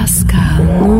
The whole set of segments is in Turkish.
Pascal,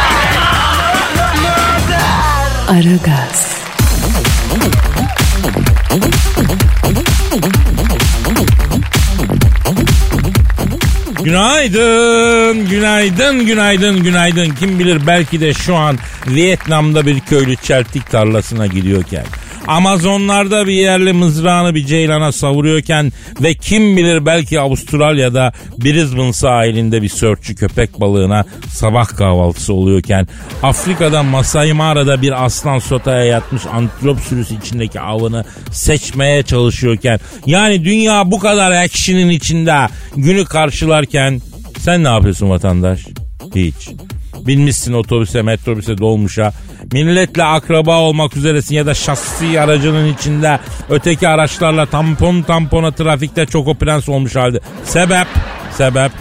Aragaz, Günaydın, günaydın, günaydın, günaydın. Kim bilir belki de şu an Vietnam'da bir köylü çeltik tarlasına gidiyorken, Amazonlarda bir yerli mızrağını bir ceylana savuruyorken ve kim bilir belki Avustralya'da Brisbane sahilinde bir sörfçü köpek balığına sabah kahvaltısı oluyorken, Afrika'da Masai Mara'da bir aslan sotaya yatmış antilop sürüsü içindeki avını seçmeye çalışıyorken, yani dünya bu kadar action'in içinde günü karşılarken sen ne yapıyorsun vatandaş? Hiç. Binmişsin otobüse, metrobüse, dolmuşa. Milletle akraba olmak üzeresin ya da şahsi aracının içinde öteki araçlarla tampon tampona trafikte çok prens olmuş halde. Sebep, sebep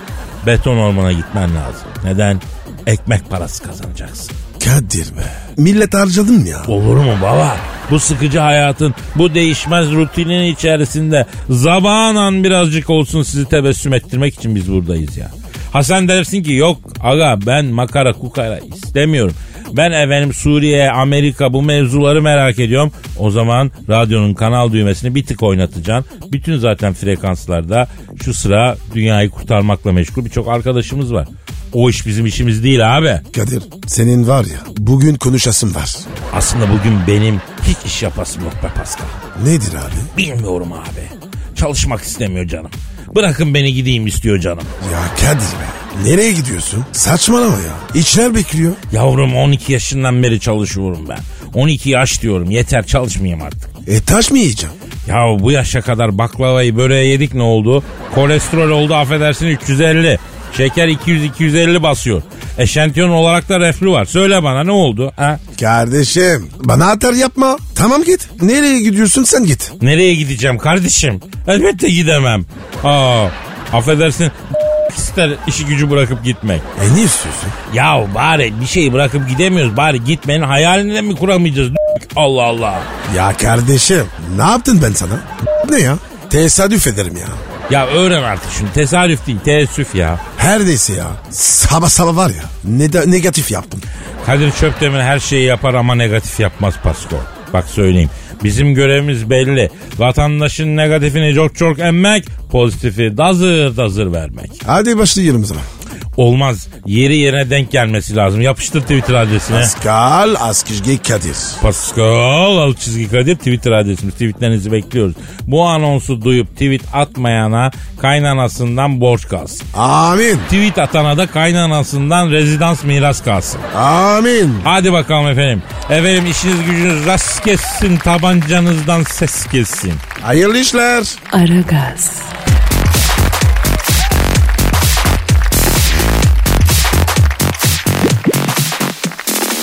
beton ormana gitmen lazım. Neden? Ekmek parası kazanacaksın. Kadir be. Millet harcadın ya. Olur mu baba? Bu sıkıcı hayatın, bu değişmez rutinin içerisinde zabanan birazcık olsun sizi tebessüm ettirmek için biz buradayız ya. Ha sen dersin ki yok aga ben makara kukara istemiyorum. Ben efendim Suriye, Amerika bu mevzuları merak ediyorum. O zaman radyonun kanal düğmesini bir tık oynatacaksın. Bütün zaten frekanslarda şu sıra dünyayı kurtarmakla meşgul birçok arkadaşımız var. O iş bizim işimiz değil abi. Kadir senin var ya bugün konuşasın var. Aslında bugün benim hiç iş yapasım yok be Pascal. Nedir abi? Bilmiyorum abi. Çalışmak istemiyor canım. Bırakın beni gideyim istiyor canım. Ya Kadir be. Nereye gidiyorsun? Saçmalama ya. İçler bekliyor. Yavrum 12 yaşından beri çalışıyorum ben. 12 yaş diyorum yeter çalışmayayım artık. E taş mı yiyeceğim? Ya bu yaşa kadar baklavayı böreği yedik ne oldu? Kolesterol oldu affedersin 350. Şeker 200-250 basıyor. Eşantiyon olarak da reflü var. Söyle bana ne oldu? Ha? Kardeşim bana atar yapma. Tamam git. Nereye gidiyorsun sen git. Nereye gideceğim kardeşim? Elbette gidemem. Aa, affedersin ister işi gücü bırakıp gitmek. E ne istiyorsun? Ya bari bir şeyi bırakıp gidemiyoruz. Bari gitmenin hayalini mi kuramayacağız? Allah Allah. Ya kardeşim ne yaptın ben sana? Ne ya? Tesadüf ederim ya. Ya öğren artık şunu. Tesadüf değil, teessüf ya. Her neyse ya. Sabah sabah var ya. Ne de, negatif yaptım. Kadir Çöptemir her şeyi yapar ama negatif yapmaz Pasko. Bak söyleyeyim. Bizim görevimiz belli. Vatandaşın negatifini çok çok emmek, pozitifi dazır dazır vermek. Hadi başlayalım sana. Olmaz. Yeri yerine denk gelmesi lazım. Yapıştır Twitter adresine. Pascal Askizgi Kadir. Pascal alt çizgi Kadir Twitter adresimiz. Tweetlerinizi bekliyoruz. Bu anonsu duyup tweet atmayana kaynanasından borç kalsın. Amin. Tweet atana da kaynanasından rezidans miras kalsın. Amin. Hadi bakalım efendim. Efendim işiniz gücünüz rast kessin tabancanızdan ses kessin. Hayırlı işler. Aragaz,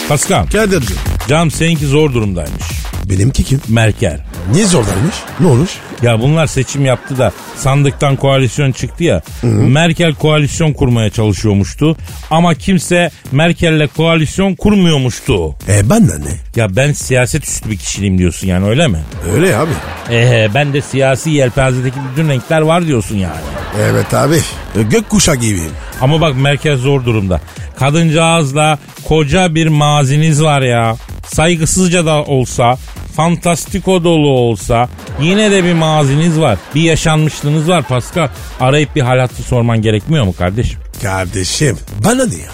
Pascal, Kadir'cim. canım seninki zor durumdaymış. Benimki kim? Merkel. Niye zordaymış? Ne olmuş? Ya bunlar seçim yaptı da sandıktan koalisyon çıktı ya. Merkel koalisyon kurmaya çalışıyormuştu. Ama kimse Merkel'le koalisyon kurmuyormuştu. E ben de ne? Ya ben siyaset üstü bir kişiliğim diyorsun yani öyle mi? Öyle abi. Ee, ben de siyasi yelpazedeki bütün renkler var diyorsun yani. Evet abi. E, Gökkuşağı gibiyim. Ama bak merkez zor durumda. Kadıncağızla koca bir maziniz var ya. Saygısızca da olsa, fantastiko dolu olsa yine de bir maziniz var. Bir yaşanmışlığınız var Pascal. Arayıp bir hal hatırı sorman gerekmiyor mu kardeşim? Kardeşim bana ne ya?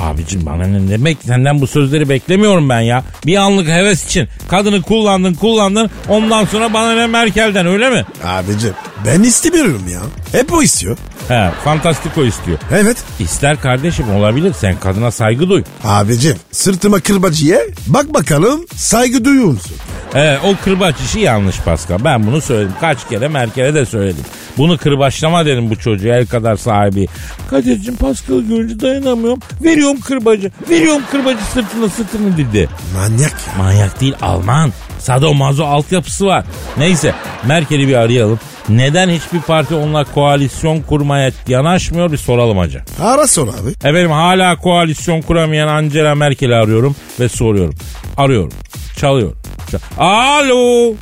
Abicim bana ne demek senden bu sözleri beklemiyorum ben ya. Bir anlık heves için kadını kullandın kullandın ondan sonra bana ne Merkel'den öyle mi? Abicim ben istemiyorum ya. Hep o istiyor. He fantastiko istiyor. Evet. İster kardeşim olabilir sen kadına saygı duy. Abicim sırtıma kırbacı ye. Bak bakalım saygı duyuyor musun? Evet o kırbaç işi yanlış Pascal. Ben bunu söyledim. Kaç kere Merkel'e de söyledim. Bunu kırbaçlama dedim bu çocuğa el kadar sahibi. Kadir'cim Pascal'ı görünce dayanamıyorum. Veriyorum kırbacı. Veriyorum kırbacı sırtına sırtını dedi. Manyak ya. Manyak değil Alman. Sadomazo altyapısı var. Neyse Merkel'i bir arayalım. Neden hiçbir parti onunla koalisyon kurmaya yanaşmıyor bir soralım hacı. Ara sor abi. Efendim hala koalisyon kuramayan Angela Merkel'i arıyorum ve soruyorum. Arıyorum. Çalıyor. Çal- Alo.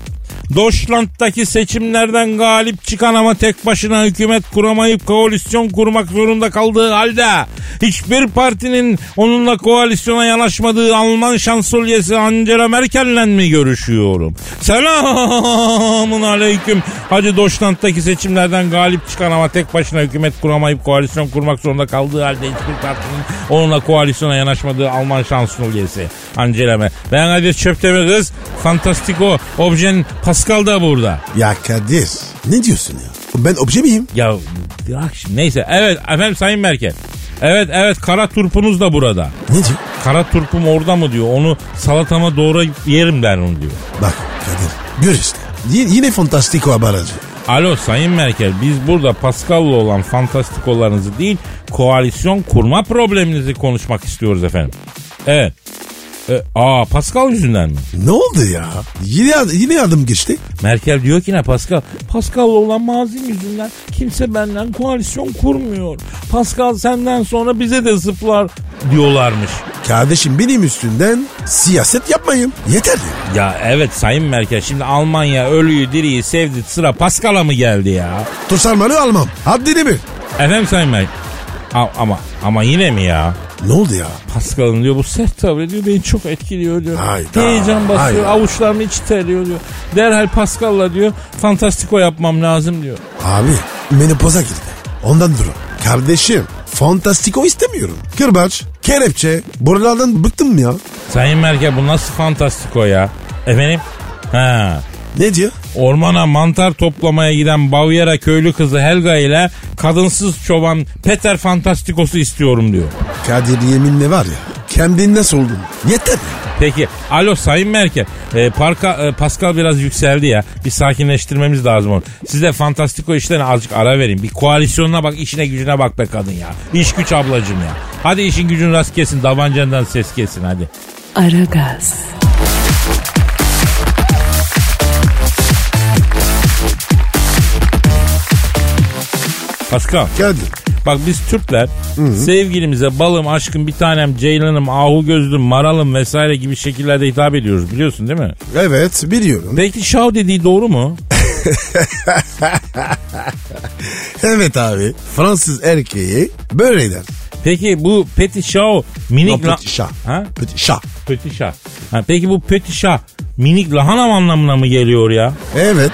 Deutschland'daki seçimlerden galip çıkan ama tek başına hükümet kuramayıp koalisyon kurmak zorunda kaldığı halde hiçbir partinin onunla koalisyona yanaşmadığı Alman şansölyesi Angela Merkel'le mi görüşüyorum? Selamun aleyküm. Hacı Deutschland'daki seçimlerden galip çıkan ama tek başına hükümet kuramayıp koalisyon kurmak zorunda kaldığı halde hiçbir partinin onunla koalisyona yanaşmadığı Alman şansölyesi Angela Merkel. Ben Kadir Çöptemir kız. Fantastiko Objen Pascal da burada. Ya Kadir ne diyorsun ya? Ben obje miyim? Ya bırak şimdi. Neyse evet efendim Sayın Merkel. Evet evet kara turpunuz da burada. Ne diyor? Kara turpum orada mı diyor. Onu salatama doğru yerim ben onu diyor. Bak Kadir gör işte. Y- yine fantastiko haberci. Alo Sayın Merkel biz burada Pascal'la olan fantastikolarınızı değil koalisyon kurma probleminizi konuşmak istiyoruz efendim. Evet. E, aa Pascal yüzünden mi? Ne oldu ya? Yine, yine adım geçti. Merkel diyor ki ne Pascal? Pascal'la olan mazim yüzünden kimse benden koalisyon kurmuyor. Pascal senden sonra bize de zıplar diyorlarmış. Kardeşim benim üstünden siyaset yapmayın. Yeter ya. Ya evet Sayın Merkel şimdi Almanya ölüyü diriyi sevdi sıra Pascal'a mı geldi ya? Tutarmalı almam. Haddini bil. Efendim Sayın Merkel? A- ama ama yine mi ya? Ne oldu ya? Pascal'ın diyor bu sert tavrı diyor beni çok etkiliyor diyor. Hayda, Heyecan basıyor hayda. avuçlarım içi terliyor diyor. Derhal Pascal'la diyor fantastiko yapmam lazım diyor. Abi menopoza girdi. Ondan durun. Kardeşim fantastiko istemiyorum. Kırbaç, kelepçe, buralardan bıktım ya. Sayın Merkel bu nasıl fantastiko ya? Efendim? Ha. Ne diyor? Ormana mantar toplamaya giden Bavyera köylü kızı Helga ile kadınsız çoban Peter Fantastikosu istiyorum diyor. Kadir yeminle var ya kendinden soldun. Yeter ya. Peki alo Sayın Merkel e, parka, e, Pascal biraz yükseldi ya bir sakinleştirmemiz lazım onu. Siz de fantastiko işlerine azıcık ara verin bir koalisyonuna bak işine gücüne bak be kadın ya. İş güç ablacım ya. Hadi işin gücün rast kesin davancandan ses kesin hadi. Aragaz, Pascal Kadir. bak biz Türkler sevgilimize balım aşkım bir tanem ceylanım ahu gözlüm maralım vesaire gibi şekillerde hitap ediyoruz biliyorsun değil mi? Evet biliyorum. Belki şav dediği doğru mu? Evet abi. Fransız erkeği böyle der. Peki bu petit şav minik No, petit chat. Ha? Petit chat. Petit şah. Ha, peki bu petit şah minik lahanam anlamına mı geliyor ya? Evet.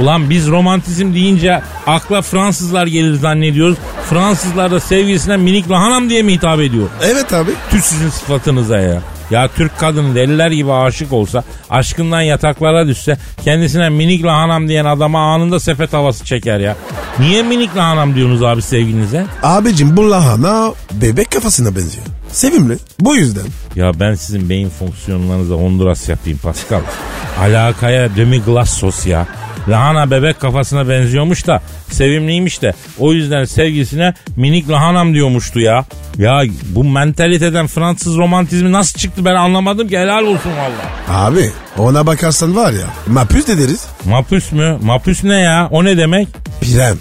Ulan biz romantizm deyince akla Fransızlar gelir zannediyoruz. Fransızlar da sevgilisine minik lahanam diye mi hitap ediyor? Evet abi. Tüh sizin sıfatınıza ya. Ya Türk kadını deliler gibi aşık olsa, aşkından yataklara düşse, kendisine minik lahanam diyen adama anında sepet havası çeker ya. Niye minik lahanam diyorsunuz abi sevgilinize? Abicim bu lahana bebek kafasına benziyor. Sevimli. Bu yüzden. Ya ben sizin beyin fonksiyonlarınıza Honduras yapayım Pascal. Alakaya demi glass sos ya. Lahana bebek kafasına benziyormuş da sevimliymiş de o yüzden sevgisine minik lahanam diyormuştu ya. Ya bu mentaliteden Fransız romantizmi nasıl çıktı ben anlamadım ki helal olsun valla. Abi ona bakarsan var ya mapüs de deriz. Mapüs mü? Mapüs ne ya? O ne demek? Pirem.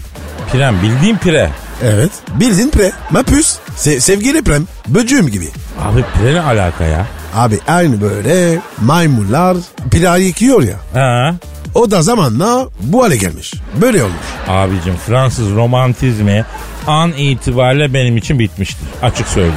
Pirem bildiğin pire. Evet. Bildin pre. Mapüs. Se- sevgili prem. Böcüğüm gibi. Abi pire ne alaka ya? Abi aynı böyle maymunlar pire yıkıyor ya. Ha? O da zamanla bu hale gelmiş. Böyle olmuş. Abicim Fransız romantizmi an itibariyle benim için bitmiştir. Açık söyleyeyim.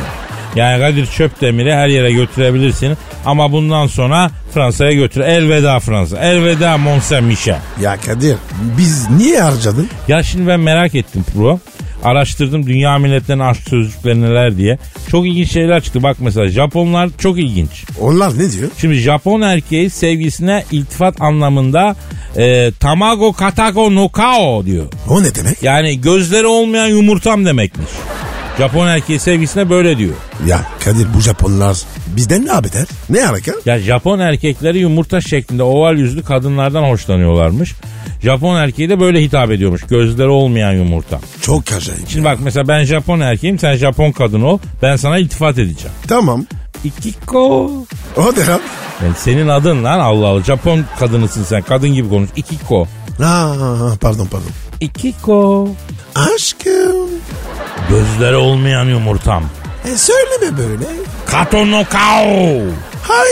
Yani Kadir Çöpdemir'i her yere götürebilirsin ama bundan sonra Fransa'ya götür. Elveda Fransa. Elveda Mont Saint Michel. Ya Kadir biz niye harcadın? Ya şimdi ben merak ettim pro. Araştırdım dünya milletlerinin aşk sözcükleri neler diye. Çok ilginç şeyler çıktı. Bak mesela Japonlar çok ilginç. Onlar ne diyor? Şimdi Japon erkeği sevgisine iltifat anlamında e, tamago katago no kao diyor. O ne demek? Yani gözleri olmayan yumurtam demekmiş. Japon erkeği sevgisine böyle diyor. Ya Kadir bu Japonlar bizden ne haber? Ne hareket? Ya Japon erkekleri yumurta şeklinde oval yüzlü kadınlardan hoşlanıyorlarmış. Japon erkeği de böyle hitap ediyormuş. Gözleri olmayan yumurta. Çok acayip. Şimdi bak mesela ben Japon erkeğim sen Japon kadın ol. Ben sana iltifat edeceğim. Tamam. Ikiko. O ne lan? Yani senin adın lan Allah Allah. Japon kadınısın sen. Kadın gibi konuş. Ikiko. Ha, pardon pardon. Ikiko. Aşkım. Gözleri olmayan yumurtam. E söyleme böyle. Kato no kao. Hay.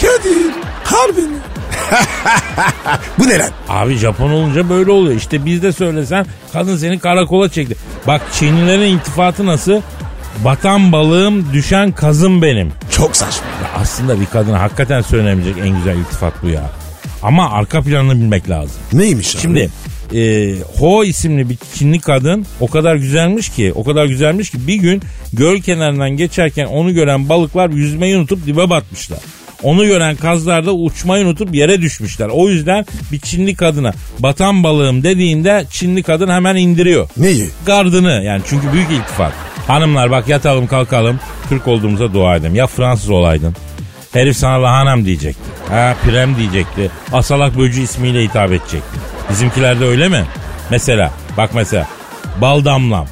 Kadir. Harbi mi? bu ne lan? Abi Japon olunca böyle oluyor. İşte biz de söylesen kadın seni karakola çekti. Bak Çinlilerin iltifatı nasıl? Batan balığım düşen kazım benim. Çok saçma. Ya aslında bir kadına hakikaten söylenemeyecek en güzel iltifat bu ya. Ama arka planını bilmek lazım. Neymiş abi? Şimdi e, Ho isimli bir Çinli kadın o kadar güzelmiş ki o kadar güzelmiş ki bir gün göl kenarından geçerken onu gören balıklar yüzmeyi unutup dibe batmışlar. Onu gören kazlar da uçmayı unutup yere düşmüşler. O yüzden bir Çinli kadına batan balığım dediğinde Çinli kadın hemen indiriyor. Neyi? Gardını yani çünkü büyük iltifat. Hanımlar bak yatalım kalkalım Türk olduğumuza dua edelim. Ya Fransız olaydın. Herif sana lahanam diyecekti. Ha pirem diyecekti. Asalak böcü ismiyle hitap edecekti. Bizimkiler de öyle mi? Mesela bak mesela bal damlam,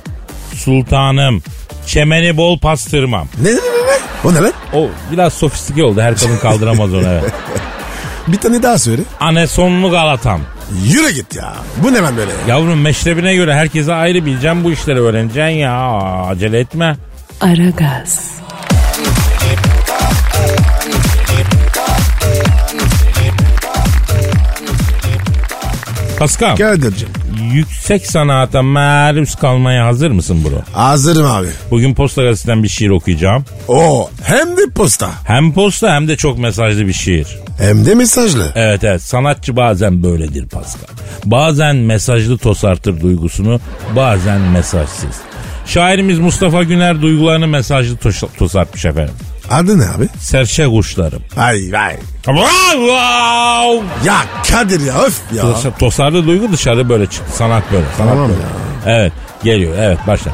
sultanım, çemeni bol pastırmam. Ne ne ne ne? O ne lan? O biraz sofistike oldu her kadın kaldıramaz onu evet. Bir tane daha söyle. Anesonlu Galatam. Yürü git ya. Bu ne lan böyle? Yavrum meşrebine göre herkese ayrı bileceğim bu işleri öğreneceksin ya. Acele etme. Aragaz, Pascal Kadir'cim. yüksek sanata maruz kalmaya hazır mısın bro? Hazırım abi. Bugün Posta Gazetesi'nden bir şiir okuyacağım. O hem de posta. Hem posta hem de çok mesajlı bir şiir. Hem de mesajlı. Evet evet sanatçı bazen böyledir Pascal. Bazen mesajlı tosartır duygusunu bazen mesajsız. Şairimiz Mustafa Güner duygularını mesajlı tos- tosartmış efendim. Adı ne abi? Serçe kuşlarım. Ay vay. Wow! Ya Kadir ya öf ya. Tos- Tosarlı duygu dışarı böyle çıktı. Sanat böyle. Sanat Tamam böyle. ya. Evet geliyor. Evet başla.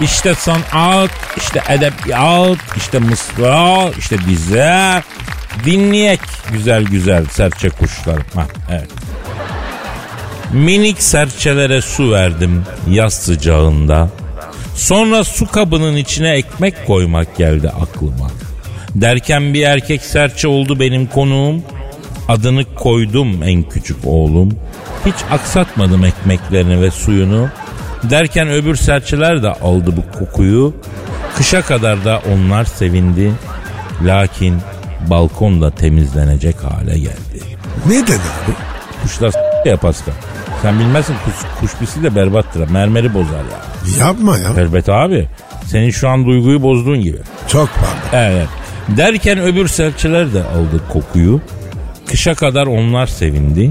İşte sanat, işte edebiyat, işte mısra, işte dize. Dinleyek güzel güzel serçe kuşlarım. Ha, evet. Minik serçelere su verdim yaz sıcağında. Sonra su kabının içine ekmek koymak geldi aklıma. Derken bir erkek serçe oldu benim konuğum. Adını koydum en küçük oğlum. Hiç aksatmadım ekmeklerini ve suyunu. Derken öbür serçeler de aldı bu kokuyu. Kışa kadar da onlar sevindi. Lakin balkon da temizlenecek hale geldi. Ne dedi abi? Kuşlar ya Pascal. Sen bilmezsin kuş, kuş pisi de berbattır. Mermeri bozar ya. Yapma ya. Elbet abi. Senin şu an duyguyu bozduğun gibi. Çok pardon. Evet. Derken öbür serçeler de aldı kokuyu. Kışa kadar onlar sevindi.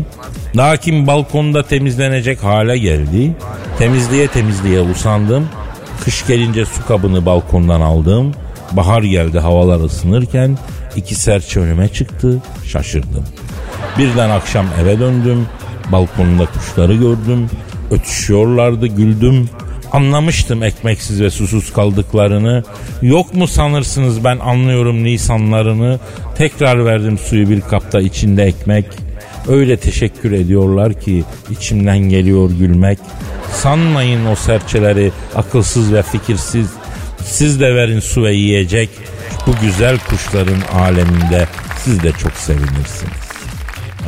Lakin balkonda temizlenecek hale geldi. Temizliğe temizliğe usandım. Kış gelince su kabını balkondan aldım. Bahar geldi havalar ısınırken iki serçe önüme çıktı. Şaşırdım. Birden akşam eve döndüm. Balkonda kuşları gördüm. Ötüşüyorlardı güldüm. Anlamıştım ekmeksiz ve susuz kaldıklarını. Yok mu sanırsınız ben anlıyorum nisanlarını. Tekrar verdim suyu bir kapta içinde ekmek. Öyle teşekkür ediyorlar ki içimden geliyor gülmek. Sanmayın o serçeleri akılsız ve fikirsiz. Siz de verin su ve yiyecek. Bu güzel kuşların aleminde siz de çok sevinirsiniz.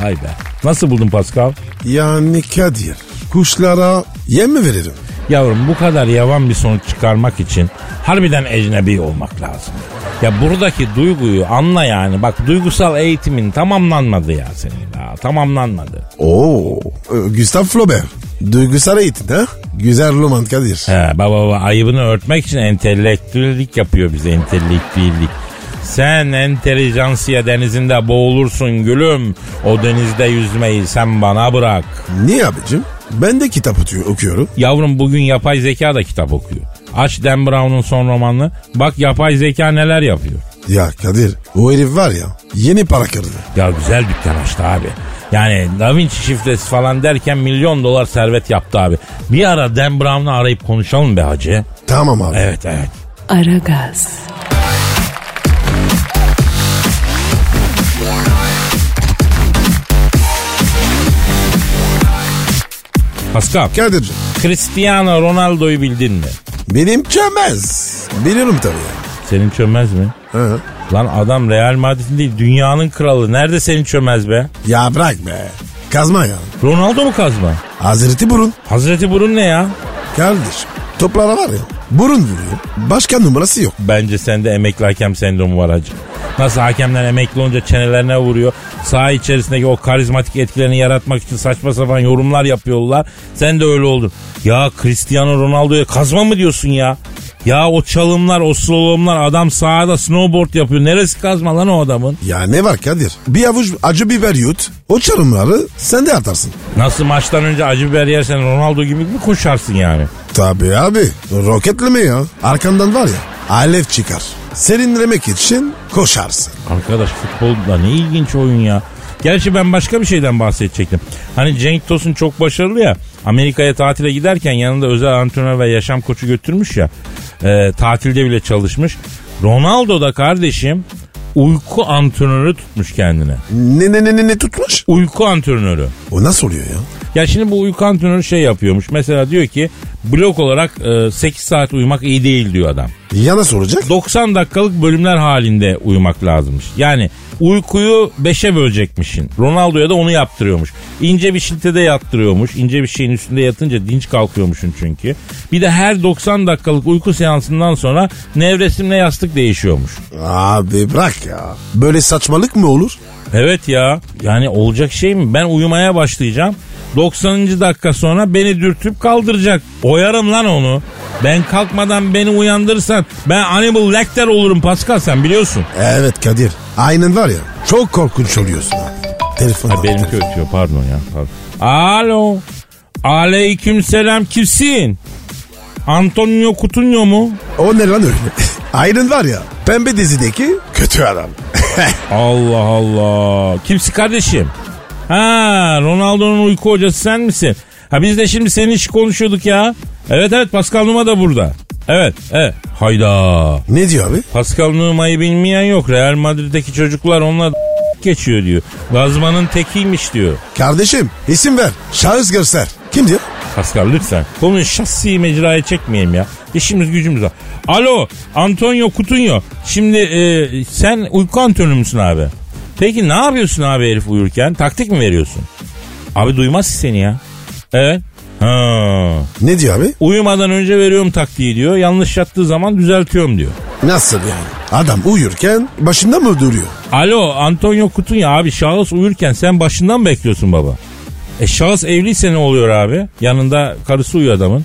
Vay be. Nasıl buldun Pascal? Yani Kadir. Kuşlara yem mi veririm? Yavrum bu kadar yavan bir sonuç çıkarmak için harbiden ecnebi olmak lazım. Ya buradaki duyguyu anla yani. Bak duygusal eğitimin tamamlanmadı ya senin daha. Tamamlanmadı. Oo. e, Gustav Flaubert. Duygusal eğitim ha? Güzel roman Kadir. He, baba baba ayıbını örtmek için entelektüellik yapıyor bize entelektüellik. Sen entelijansiya denizinde boğulursun gülüm. O denizde yüzmeyi sen bana bırak. Niye abicim? Ben de kitap okuyor- okuyorum. Yavrum bugün yapay zeka da kitap okuyor. Aç Dan Brown'un son romanını. Bak yapay zeka neler yapıyor. Ya Kadir o herif var ya yeni para kırdı. Ya güzel dükkan açtı abi. Yani Da Vinci şifresi falan derken milyon dolar servet yaptı abi. Bir ara Dan Brown'u arayıp konuşalım be hacı. Tamam abi. Evet evet. Aragaz, Pascal, Kadir'cim Cristiano Ronaldo'yu bildin mi? benim çömez. Biliyorum tabii. Senin çömez mi? Hı. Lan adam Real Madrid'in değil dünyanın kralı. Nerede senin çömez be? Ya bırak be. Kazma ya. Ronaldo mu kazma? Hazreti burun. Hazreti Burun ne ya? Kardeşim toplara var ya burun vuruyor. Başka numarası yok. Bence sende emekli hakem sendromu var hacı. Nasıl hakemler emekli olunca çenelerine vuruyor. Saha içerisindeki o karizmatik etkilerini yaratmak için saçma sapan yorumlar yapıyorlar. Sen de öyle oldun. Ya Cristiano Ronaldo'ya kazma mı diyorsun ya? Ya o çalımlar, o slalomlar adam sahada snowboard yapıyor. Neresi kazma lan o adamın? Ya ne var Kadir? Bir avuç acı biber yut. O çarımları sen de atarsın. Nasıl maçtan önce acı biber yersen Ronaldo gibi mi koşarsın yani? Tabii abi. Roketleme ya. Arkandan var ya alev çıkar. Serinlemek için koşarsın. Arkadaş futbolda ne ilginç oyun ya. Gerçi ben başka bir şeyden bahsedecektim. Hani Cenk Tosun çok başarılı ya. Amerika'ya tatile giderken yanında özel antrenör ve yaşam koçu götürmüş ya. e, tatilde bile çalışmış. Ronaldo da kardeşim uyku antrenörü tutmuş kendine. Ne ne ne ne, ne tutmuş? Uyku antrenörü. O nasıl oluyor ya? Ya şimdi bu uyku antrenörü şey yapıyormuş. Mesela diyor ki blok olarak e, 8 saat uyumak iyi değil diyor adam. Ya nasıl olacak? 90 dakikalık bölümler halinde uyumak lazımmış. Yani uykuyu 5'e bölecekmişin. Ronaldo'ya da onu yaptırıyormuş. İnce bir şiltede yattırıyormuş. İnce bir şeyin üstünde yatınca dinç kalkıyormuşsun çünkü. Bir de her 90 dakikalık uyku seansından sonra nevresimle yastık değişiyormuş. Abi bırak ya. Böyle saçmalık mı olur? Evet ya yani olacak şey mi? Ben uyumaya başlayacağım. 90. dakika sonra beni dürtüp kaldıracak. Oyarım lan onu. Ben kalkmadan beni uyandırırsan ben Hannibal Lecter olurum Pascal sen biliyorsun. Evet Kadir. Aynen var ya. Çok korkunç oluyorsun abi. Telefon Ha, benimki telefon. ötüyor pardon ya. Pardon. Alo. Aleyküm selam kimsin? Antonio Kutunyo mu? O ne lan öyle? Aynen var ya. Pembe dizideki kötü adam. Allah Allah. Kimsin kardeşim? Ha Ronaldo'nun uyku hocası sen misin? Ha biz de şimdi senin işi konuşuyorduk ya. Evet evet Pascal Numa da burada. Evet evet. Hayda. ne diyor abi? Pascal Numa'yı bilmeyen yok. Real Madrid'deki çocuklar onunla geçiyor diyor. Gazmanın tekiymiş diyor. Kardeşim isim ver. Şahıs göster. Kim diyor? Pascal lütfen. Konuyu şahsi mecraya çekmeyelim ya. İşimiz gücümüz var. Alo Antonio Kutunyo. Şimdi e, sen uyku antrenörü müsün abi? Peki ne yapıyorsun abi herif uyurken? Taktik mi veriyorsun? Abi duymaz ki seni ya. Evet. Ha. Ne diyor abi? Uyumadan önce veriyorum taktiği diyor. Yanlış yattığı zaman düzeltiyorum diyor. Nasıl yani? Adam uyurken başında mı duruyor? Alo Antonio Kutunya abi şahıs uyurken sen başından mı bekliyorsun baba? E şahıs evliyse ne oluyor abi? Yanında karısı uyuyor adamın.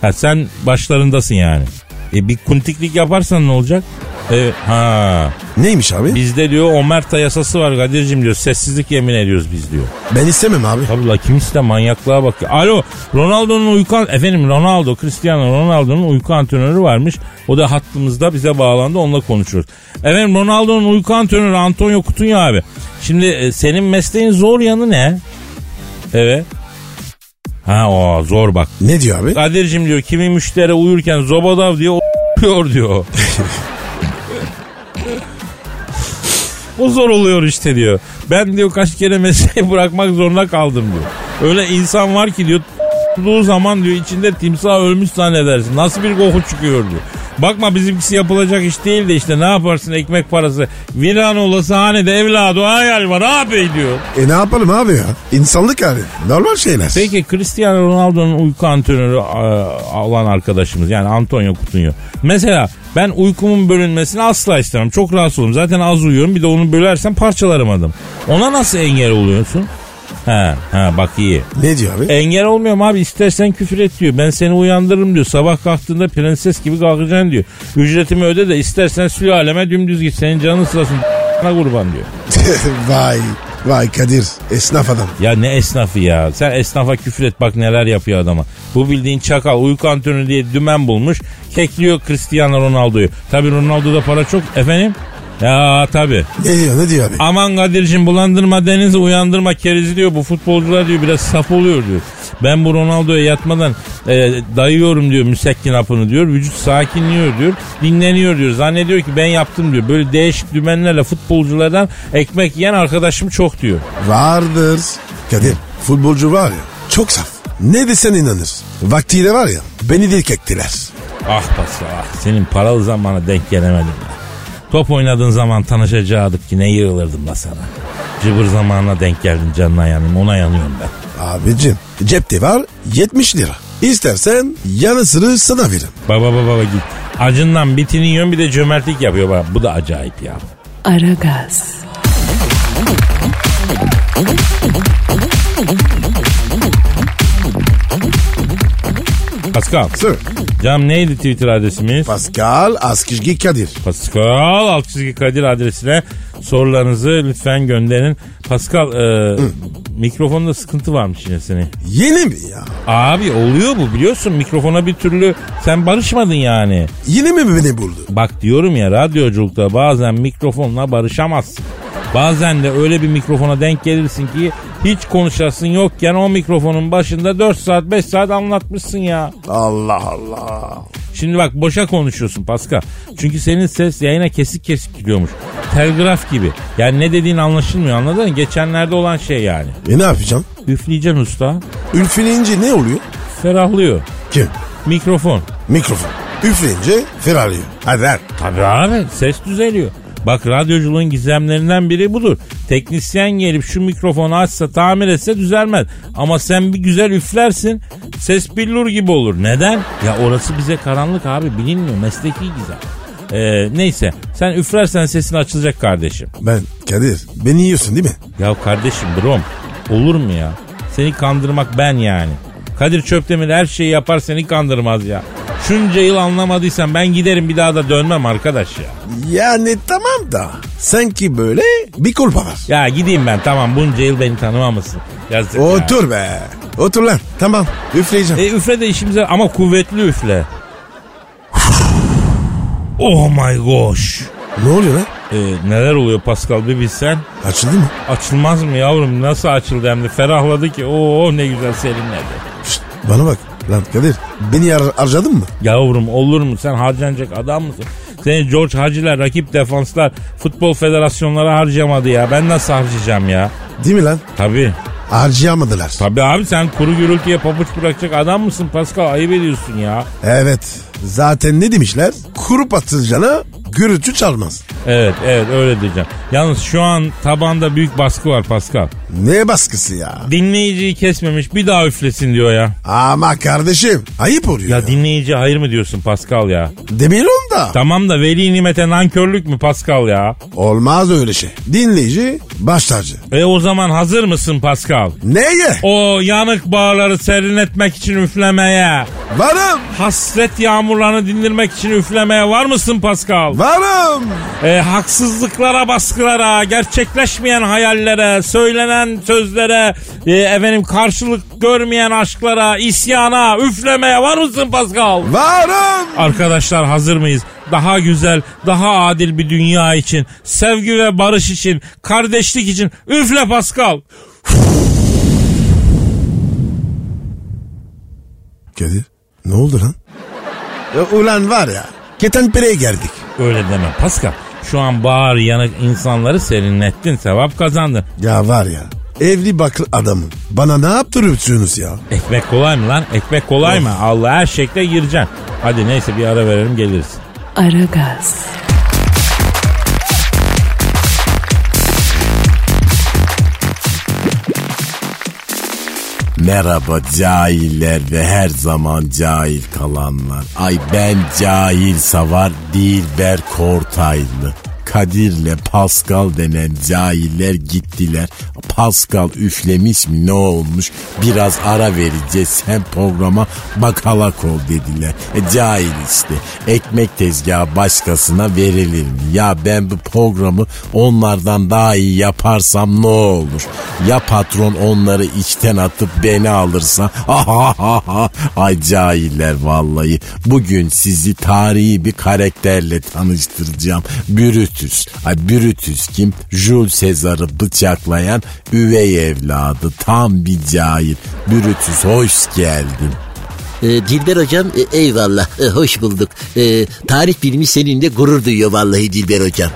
Ha sen başlarındasın yani. E bir kuntiklik yaparsan ne olacak? E, ha Neymiş abi? bizde diyor omerta yasası var Kadir'cim diyor. Sessizlik yemin ediyoruz biz diyor. Ben istemem abi. Tabii la kimisi de manyaklığa bakıyor. Alo Ronaldo'nun uyku efendim Ronaldo Cristiano Ronaldo'nun uyku antrenörü varmış. O da hattımızda bize bağlandı onunla konuşuyoruz. Efendim Ronaldo'nun uyku antrenörü Antonio Kutunya abi. Şimdi e, senin mesleğin zor yanı ne? Evet. Ha o zor bak. Ne diyor abi? Kadir'cim diyor kimi müşteri uyurken zobadav diyor o diyor. o zor oluyor işte diyor. Ben diyor kaç kere mesleği bırakmak zorunda kaldım diyor. Öyle insan var ki diyor tuttuğu zaman diyor içinde timsah ölmüş zannedersin. Nasıl bir koku çıkıyor diyor. Bakma bizimkisi yapılacak iş değil de işte ne yaparsın ekmek parası. Viran olası hanede evladı hayal var abi diyor. E ne yapalım abi ya? İnsanlık hali. Normal şeyler. Peki Cristiano Ronaldo'nun uyku antrenörü e, olan arkadaşımız yani Antonio Coutinho. Mesela ben uykumun bölünmesini asla istemem. Çok rahatsız olurum. Zaten az uyuyorum. Bir de onu bölersem parçalarım adım. Ona nasıl engel oluyorsun? He, he bak iyi. Ne diyor abi? Engel olmuyorum abi istersen küfür et diyor. Ben seni uyandırırım diyor. Sabah kalktığında prenses gibi kalkacaksın diyor. Ücretimi öde de istersen sülaleme dümdüz git. Senin canın sırasın kurban diyor. vay. Vay Kadir. Esnaf adam. Ya ne esnafı ya. Sen esnafa küfür et bak neler yapıyor adama. Bu bildiğin çakal uyku antrenörü diye dümen bulmuş. Kekliyor Cristiano Ronaldo'yu. Tabi Ronaldo'da para çok. Efendim? Ya tabii. Ne diyor ne diyor abi? Aman Kadir'cim bulandırma denizi uyandırma kerizi diyor. Bu futbolcular diyor biraz saf oluyor diyor. Ben bu Ronaldo'ya yatmadan e, dayıyorum diyor müsekkin hapını diyor. Vücut sakinliyor diyor. Dinleniyor diyor. Zannediyor ki ben yaptım diyor. Böyle değişik dümenlerle futbolculardan ekmek yiyen arkadaşım çok diyor. Vardır. Kadir futbolcu var ya çok saf. Ne desen inanır. Vaktiyle var ya beni de ektiler. Ah Pascal ah senin paralı zamana denk gelemedim ya. Top oynadığın zaman tanışacaktık ki ne yığılırdım da sana. Cıbır zamanına denk geldin canına yanayım ona yanıyorum ben. Abicim cepte var 70 lira. İstersen yanı sıra sana veririm. Baba baba baba git. Acından bitini yiyorsun bir de cömertlik yapıyor bak. Bu da acayip ya. Aragaz, Pascal. Sir. Cam neydi Twitter adresimiz? Pascal Askizgi Kadir. Pascal alt çizgi Kadir adresine sorularınızı lütfen gönderin. Pascal e, mikrofonda sıkıntı varmış yine senin. Yeni mi ya? Abi oluyor bu biliyorsun mikrofona bir türlü sen barışmadın yani. Yine mi beni buldu? Bak diyorum ya radyoculukta bazen mikrofonla barışamazsın. Bazen de öyle bir mikrofona denk gelirsin ki hiç konuşasın yokken o mikrofonun başında 4 saat 5 saat anlatmışsın ya. Allah Allah. Şimdi bak boşa konuşuyorsun Pascal. Çünkü senin ses yayına kesik kesik gidiyormuş. Telgraf gibi. Yani ne dediğin anlaşılmıyor anladın mı? Geçenlerde olan şey yani. E ne yapacağım? Üfleyeceksin usta. Üfleyince ne oluyor? Ferahlıyor. Kim? Mikrofon. Mikrofon. Üfleyince ferahlıyor. Hadi ver. Tabii abi ses düzeliyor. Bak radyoculuğun gizemlerinden biri budur. Teknisyen gelip şu mikrofonu açsa tamir etse düzelmez. Ama sen bir güzel üflersin ses billur gibi olur. Neden? Ya orası bize karanlık abi bilinmiyor mesleki gizem. Ee, neyse sen üflersen sesin açılacak kardeşim. Ben Kadir beni yiyorsun değil mi? Ya kardeşim brom olur mu ya? Seni kandırmak ben yani. Kadir Çöptemir her şeyi yapar seni kandırmaz ya. Şunca yıl anlamadıysan ben giderim bir daha da dönmem arkadaş ya. Yani tamam da sanki böyle bir kulpa var. Ya gideyim ben tamam bunca yıl beni tanımamışsın. Yazık ya. Otur be. Otur lan. Tamam üfleyeceğim. E üfle de işimize ama kuvvetli üfle. oh my gosh. Ne oluyor lan? E, neler oluyor Pascal bir bilsen. Açıldı mı? Açılmaz mı yavrum nasıl açıldı hem de ferahladı ki. Oo ne güzel serinledi. Şşt, bana bak. Lan Kadir beni har- harcadın mı? Yavrum olur mu sen harcanacak adam mısın? Seni George Hacılar, rakip defanslar, futbol federasyonları harcamadı ya. Ben nasıl harcayacağım ya? Değil mi lan? Tabii. Harcayamadılar. Tabii abi sen kuru gürültüye pabuç bırakacak adam mısın Pascal? Ayıp ediyorsun ya. Evet. Zaten ne demişler? Kuru patlıcana gürültü çalmaz. Evet evet öyle diyeceğim. Yalnız şu an tabanda büyük baskı var Pascal. Ne baskısı ya? Dinleyiciyi kesmemiş bir daha üflesin diyor ya. Ama kardeşim ayıp oluyor. Ya Ya dinleyici hayır mı diyorsun Pascal ya? Demeyelim da. Tamam da veli nimete nankörlük mü Pascal ya? Olmaz öyle şey. Dinleyici baş tacı. E o zaman hazır mısın Pascal? Neye? O yanık bağları serinletmek için üflemeye, Varım. hasret yağmurlarını dindirmek için üflemeye var mısın Pascal? Varım. E, haksızlıklara, baskılara, gerçekleşmeyen hayallere, söylenen sözlere, e, efendim karşılık görmeyen aşklara, isyana, üflemeye var mısın Pascal? Varım. Arkadaşlar hazır mıyız? Daha güzel, daha adil bir dünya için, sevgi ve barış için, kardeşlik için üfle Pascal. Kadir ne oldu lan? Ya, ulan var ya Ketenpere'ye geldik. Öyle deme Pascal. Şu an bağır yanık insanları serinlettin, sevap kazandın. Ya var ya evli bakır adamım. Bana ne yaptırıyorsunuz ya? Ekmek kolay mı lan? Ekmek kolay mı? Allah her şekle gireceksin. Hadi neyse bir ara verelim geliriz. Aragaz, Merhaba cahiller ve her zaman cahil kalanlar. Ay ben cahil savar Dilber Kortaylı. Kadir'le Pascal denen cahiller gittiler. Pascal üflemiş mi ne olmuş? Biraz ara vereceğiz sen programa bakalak ol dediler. E, cahil işte. Ekmek tezgahı başkasına verilir mi? Ya ben bu programı onlardan daha iyi yaparsam ne olur? Ya patron onları içten atıp beni alırsa? Ay cahiller vallahi. Bugün sizi tarihi bir karakterle tanıştıracağım. Bürüt Brutus. Ay Brutus kim? Jules Caesar'ı bıçaklayan üvey evladı. Tam bir cahil. Brutus hoş geldin. Ee, Dilber hocam e, eyvallah e, hoş bulduk. E, tarih bilimi seninle gurur duyuyor vallahi Dilber hocam.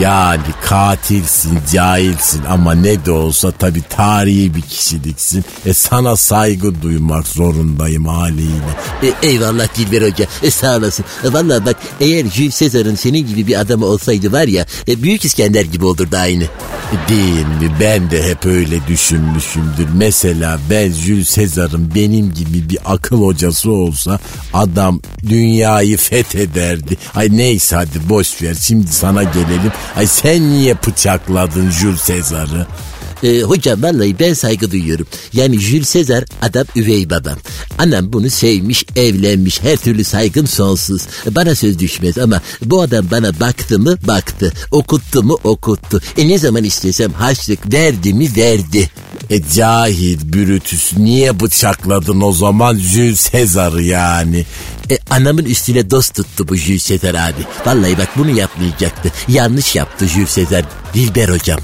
Yani katilsin, cahilsin ama ne de olsa tabii tarihi bir kişiliksin. E sana saygı duymak zorundayım haliyle. E, eyvallah Dilber hoca e, sağ olasın. E, vallahi bak eğer Jules Caesar'ın senin gibi bir adamı olsaydı var ya e, Büyük İskender gibi olurdu aynı. Değil mi? Ben de hep öyle düşünmüşümdür. Mesela ben Jules Caesar'ın benim gibi bir akıl hocası olsa adam dünyayı fethederdi. Ay neyse hadi boş ver şimdi sana gelelim. Ay sen niye bıçakladın Jules Caesar'ı? E, hocam vallahi ben saygı duyuyorum. Yani Jules Caesar adam üvey babam. Annem bunu sevmiş, evlenmiş. Her türlü saygım sonsuz. Bana söz düşmez ama bu adam bana baktı mı baktı. Okuttu mu okuttu. E ne zaman istesem harçlık verdi mi verdi. E cahil Brutus niye bıçakladın o zaman Jules Caesar'ı yani? E, anamın üstüne dost tuttu bu Jules Caesar abi. Vallahi bak bunu yapmayacaktı. Yanlış yaptı Jules Caesar. Dilber hocam.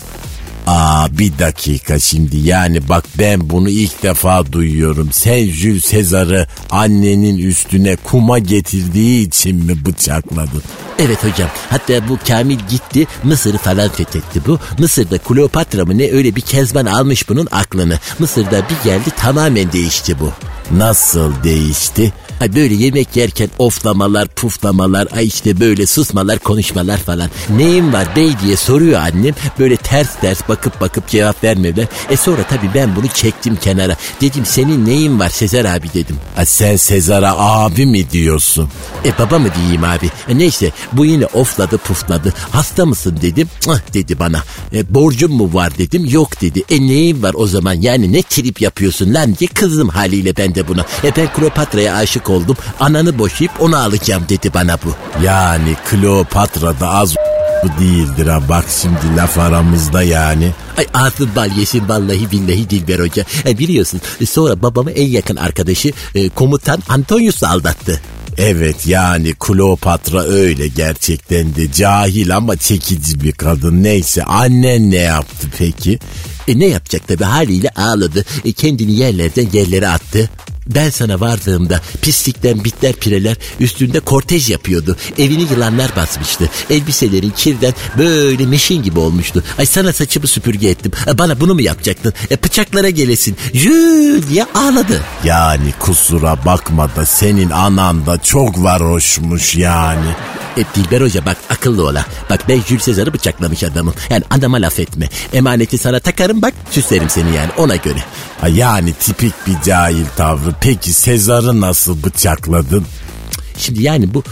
Aa bir dakika şimdi yani bak ben bunu ilk defa duyuyorum. Sen Jules Caesar'ı annenin üstüne kuma getirdiği için mi bıçakladın? Evet hocam. Hatta bu Kamil gitti Mısır'ı falan fethetti bu. Mısır'da Kleopatra mı ne öyle bir kezban almış bunun aklını. Mısır'da bir geldi tamamen değişti bu. Nasıl değişti? Ay böyle yemek yerken oflamalar, puflamalar, ay işte böyle susmalar, konuşmalar falan. Neyim var bey diye soruyor annem. Böyle ters ters bakıp bakıp cevap vermeden. E sonra tabii ben bunu çektim kenara. Dedim senin neyin var Sezer abi dedim. Ha, sen Sezar'a abi mi diyorsun? E baba mı diyeyim abi? E neyse bu yine ofladı pufladı. Hasta mısın dedim. Cık dedi bana. E, borcum mu var dedim. Yok dedi. E neyin var o zaman yani ne trip yapıyorsun lan diye kızdım haliyle ben de buna. E ben Kleopatra'ya aşık oldum. Ananı boşayıp onu alacağım dedi bana bu. Yani Kleopatra da az bu değildir ha. Bak şimdi laf aramızda yani. Ay ağzın bal yesin vallahi billahi Dilber Hoca. E, biliyorsun sonra babamı en yakın arkadaşı e, komutan Antonius aldattı. Evet yani Kleopatra öyle gerçekten de cahil ama çekici bir kadın. Neyse annen ne yaptı peki? E ne yapacak tabi haliyle ağladı. E, kendini yerlerden yerlere attı. Ben sana vardığımda pislikten bitler pireler üstünde kortej yapıyordu. Evini yılanlar basmıştı. Elbiselerin kirden böyle meşin gibi olmuştu. Ay sana saçımı süpürge ettim. E, bana bunu mu yapacaktın? E, bıçaklara gelesin. Jül diye ağladı. Yani kusura bakma da senin anan da çok varoşmuş yani. E, Dilber Hoca bak akıllı ola. Bak ben Jules Sezar'ı bıçaklamış adamım. Yani adama laf etme. Emaneti sana takarım bak süslerim seni yani ona göre. Yani tipik bir cahil tavrı. Peki Sezar'ı nasıl bıçakladın? Şimdi yani bu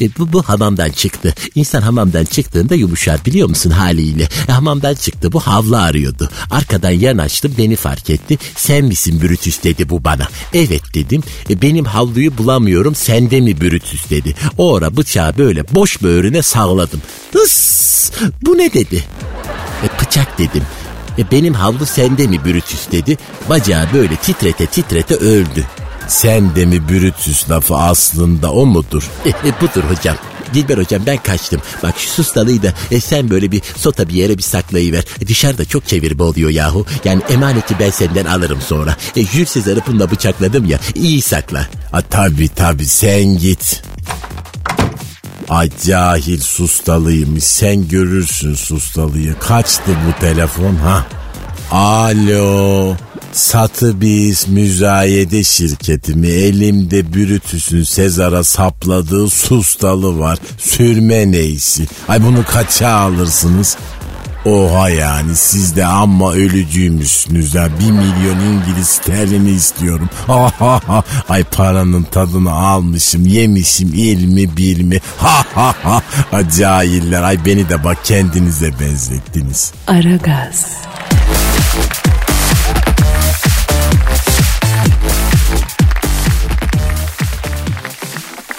e, bu, bu hamamdan çıktı. İnsan hamamdan çıktığında yumuşar biliyor musun haliyle. E, hamamdan çıktı bu havlu arıyordu. Arkadan yanaştım beni fark etti. Sen misin Brutus dedi bu bana. Evet dedim. E, benim havluyu bulamıyorum sende mi Brutus dedi. O ara bıçağı böyle boş böğrüne salladım. Hıs bu ne dedi. E, bıçak dedim. E, benim havlu sende mi Brutus dedi. Bacağı böyle titrete titrete öldü. Sen de mi Brutus lafı aslında o mudur? E, e, budur hocam. Dilber hocam ben kaçtım. Bak şu sustalıyı da e, sen böyle bir sota bir yere bir saklayıver. E, dışarıda çok çevirme oluyor yahu. Yani emaneti ben senden alırım sonra. E, Jules Sezar'ı bununla bıçakladım ya. iyi sakla. Ha, tabi tabi sen git. Ay cahil sustalıymış. Sen görürsün sustalıyı. Kaçtı bu telefon ha? Alo. Satı biz müzayede şirketi mi? Elimde Brutus'un Sezar'a sapladığı sustalı var. Sürme neysi. Ay bunu kaça alırsınız? Oha yani siz de amma ölücüymüşsünüz ha. Bir milyon İngiliz sterlini istiyorum. Ay paranın tadını almışım yemişim ilmi bilmi. Ha ha ha. Cahiller ay beni de bak kendinize benzettiniz. Aragaz,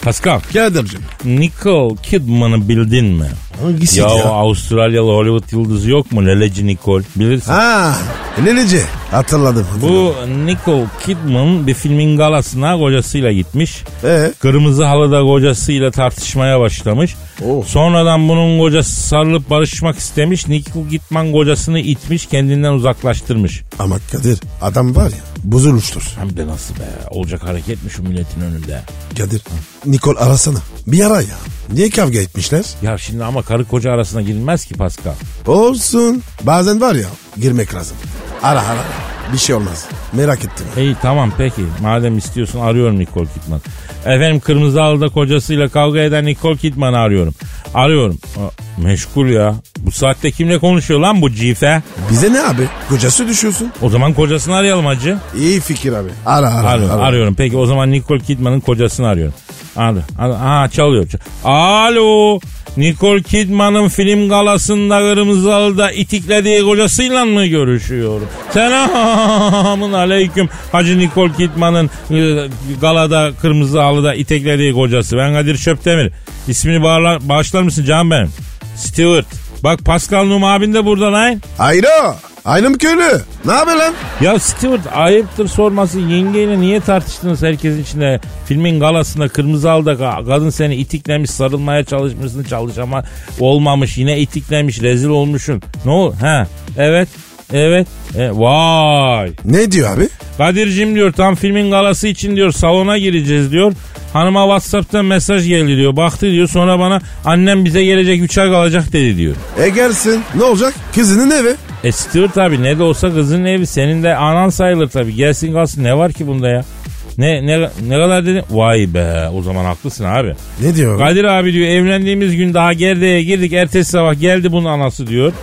Pascal, Kadir'cim. Nicole Kidman'ı bildin mi? Hangisi Ya, ya? Avustralyalı Hollywood yıldızı yok mu? Leleci Nicole. Bilirsin. Ha, Lelece. Hatırladım. hatırladım. Bu Nicole Kidman bir filmin galasına kocasıyla gitmiş. Ee? Kırmızı halıda kocasıyla tartışmaya başlamış. Oh. Sonradan bunun kocası sarılıp barışmak istemiş. Nicole Kidman kocasını itmiş kendinden uzaklaştırmış. Ama Kadir adam var ya bozulmuştur. Hem de nasıl be olacak hareket mi şu milletin önünde? Kadir Nikol arasana. Bir ara ya. Niye kavga etmişler? Ya şimdi ama karı koca arasına girilmez ki Pascal. Olsun. Bazen var ya girmek lazım. Ara ara. Bir şey olmaz. Merak ettim. İyi tamam peki madem istiyorsun arıyorum Nicole Kidman. Efendim Kırmızı Halı'da kocasıyla kavga eden Nicole Kidman'ı arıyorum. Arıyorum. Aa, meşgul ya. Bu saatte kimle konuşuyor lan bu cife? Bize ne abi? Kocası düşüyorsun. O zaman kocasını arayalım hacı. İyi fikir abi. Ara ara. Arıyorum, ara. arıyorum. Peki o zaman Nicole Kidman'ın kocasını arıyorum. Arı, arı, ha çalıyor. çal- Alo. Nicole Kidman'ın film galasında Kırmızı Halı'da itiklediği kocasıyla mı görüşüyorum? Selamun aleyküm. Hacı Nicole Kidman'ın e, galada Kırmızı Halı'da iteklediği kocası. Ben Kadir Şöptemir. İsmini bağlar, bağışlar mısın canım benim? Stewart. Bak Pascal Num abin de burada lan. Ayro. Aynım köylü. Ne haber lan? Ya Stewart ayıptır sorması yengeyle niye tartıştınız herkesin içinde? Filmin galasında kırmızı halda ka- kadın seni itiklemiş sarılmaya çalışmışsın çalışama olmamış yine itiklemiş rezil olmuşsun. Ne ol? Ha evet evet e, vay. Ne diyor abi? Kadir'cim diyor tam filmin galası için diyor salona gireceğiz diyor. Hanıma Whatsapp'tan mesaj geldi diyor. Baktı diyor sonra bana annem bize gelecek 3 ay kalacak dedi diyor. E gelsin. Ne olacak? Kızının evi. E Stewart abi ne de olsa kızın evi senin de anan sayılır tabii. Gelsin kalsın ne var ki bunda ya? Ne ne ne kadar dedin? Vay be o zaman haklısın abi. Ne diyor? Kadir abi diyor evlendiğimiz gün daha gerdeğe girdik ertesi sabah geldi bunun anası diyor.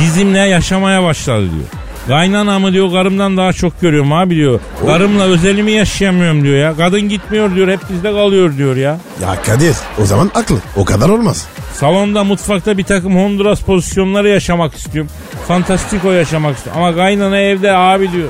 Bizimle yaşamaya başladı diyor. Kaynanamı diyor karımdan daha çok görüyorum abi diyor. Karımla özelimi yaşayamıyorum diyor ya. Kadın gitmiyor diyor hep bizde kalıyor diyor ya. Ya Kadir o zaman aklı. O kadar olmaz. Salonda mutfakta bir takım Honduras pozisyonları yaşamak istiyorum. Fantastiko yaşamak istiyorum. Ama kaynana evde abi diyor.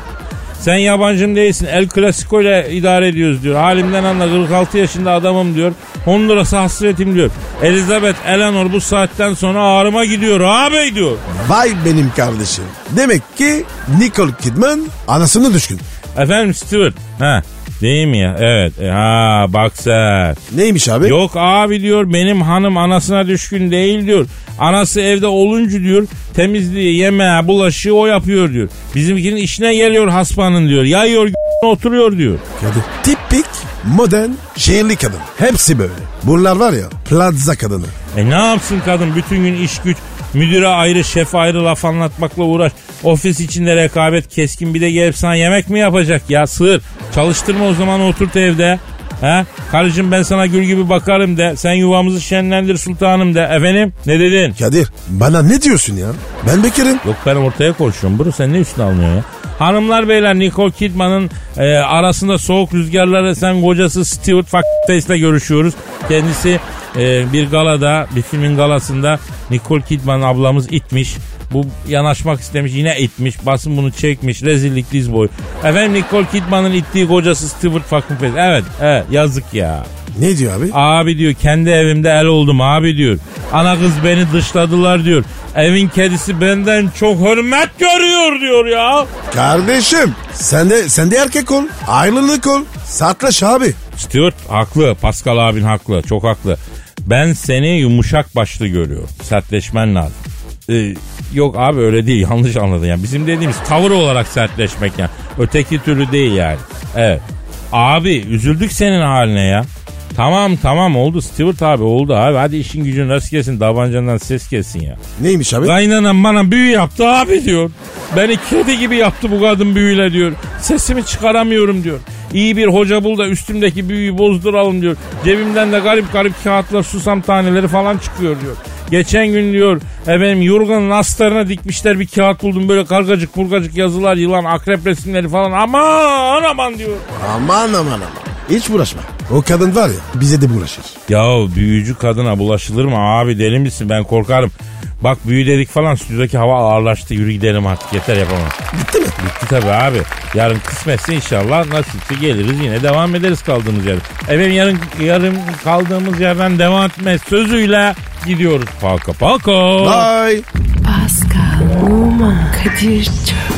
Sen yabancım değilsin. El Clasico ile idare ediyoruz diyor. Halimden anla 46 yaşında adamım diyor. Honduras'a hasretim diyor. Elizabeth Eleanor bu saatten sonra ağrıma gidiyor abi diyor. Vay benim kardeşim. Demek ki Nicole Kidman anasını düşkün. Efendim Stewart. Ha değil mi ya? Evet. E, ha bak sen. Neymiş abi? Yok abi diyor benim hanım anasına düşkün değil diyor. Anası evde olunca diyor temizliği, yemeği, bulaşığı o yapıyor diyor. Bizimkinin işine geliyor hasbanın diyor. Yayıyor oturuyor diyor. Kadir. Tipik modern şehirli kadın. Hepsi böyle. Bunlar var ya plaza kadını. E ne yapsın kadın bütün gün iş güç müdüre ayrı şefe ayrı laf anlatmakla uğraş. Ofis içinde rekabet keskin bir de gelip sana yemek mi yapacak ya sığır. Çalıştırma o zaman oturt evde. Ha? Karıcığım ben sana gül gibi bakarım de. Sen yuvamızı şenlendir sultanım de. Efendim ne dedin? Kadir bana ne diyorsun ya? Ben bekarım. Yok ben ortaya konuşuyorum. Bunu sen ne üstüne almıyorsun ya? Hanımlar beyler Nicole Kidman'ın e, arasında soğuk rüzgarları sen kocası Stewart Face'le görüşüyoruz. Kendisi e, bir galada bir filmin galasında Nicole Kidman ablamız itmiş. Bu yanaşmak istemiş yine itmiş. Basın bunu çekmiş. Rezillik diz boyu. Efendim Nicole Kidman'ın ittiği kocası Stewart fucking Face. Evet evet yazık ya. Ne diyor abi? Abi diyor kendi evimde el oldum abi diyor. Ana kız beni dışladılar diyor. Evin kedisi benden çok hürmet görüyor diyor ya. Kardeşim sen de, sen de erkek ol. Ayrılık ol. Saklaş abi. Stuart haklı. Pascal abin haklı. Çok haklı. Ben seni yumuşak başlı görüyorum. Sertleşmen lazım. Ee, yok abi öyle değil. Yanlış anladın yani. Bizim dediğimiz tavır olarak sertleşmek yani. Öteki türlü değil yani. Evet. Abi üzüldük senin haline ya. Tamam tamam oldu Stewart abi oldu abi. Hadi işin gücün rast gelsin. Davancandan ses gelsin ya. Neymiş abi? Kaynanam bana büyü yaptı abi diyor. Beni kedi gibi yaptı bu kadın büyüyle diyor. Sesimi çıkaramıyorum diyor. İyi bir hoca bul da üstümdeki büyüyü bozduralım diyor. Cebimden de garip garip kağıtlar susam taneleri falan çıkıyor diyor. Geçen gün diyor efendim yorganın astarına dikmişler bir kağıt buldum böyle kargacık burgacık yazılar yılan akrep resimleri falan aman aman diyor. Aman aman aman. Hiç bulaşma. O kadın var ya bize de bulaşır. Ya büyücü kadına bulaşılır mı abi deli misin ben korkarım. Bak büyü dedik falan stüdyodaki hava ağırlaştı yürü gidelim artık yeter yapamam. Bitti mi? Bitti tabii abi. Yarın kısmetse inşallah nasipse geliriz yine devam ederiz kaldığımız yerden. Efendim yarın, yarın kaldığımız yerden devam etme sözüyle gidiyoruz. Paka paka. Bye. Pascal, Oman, Kadir çok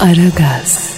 Aragaz.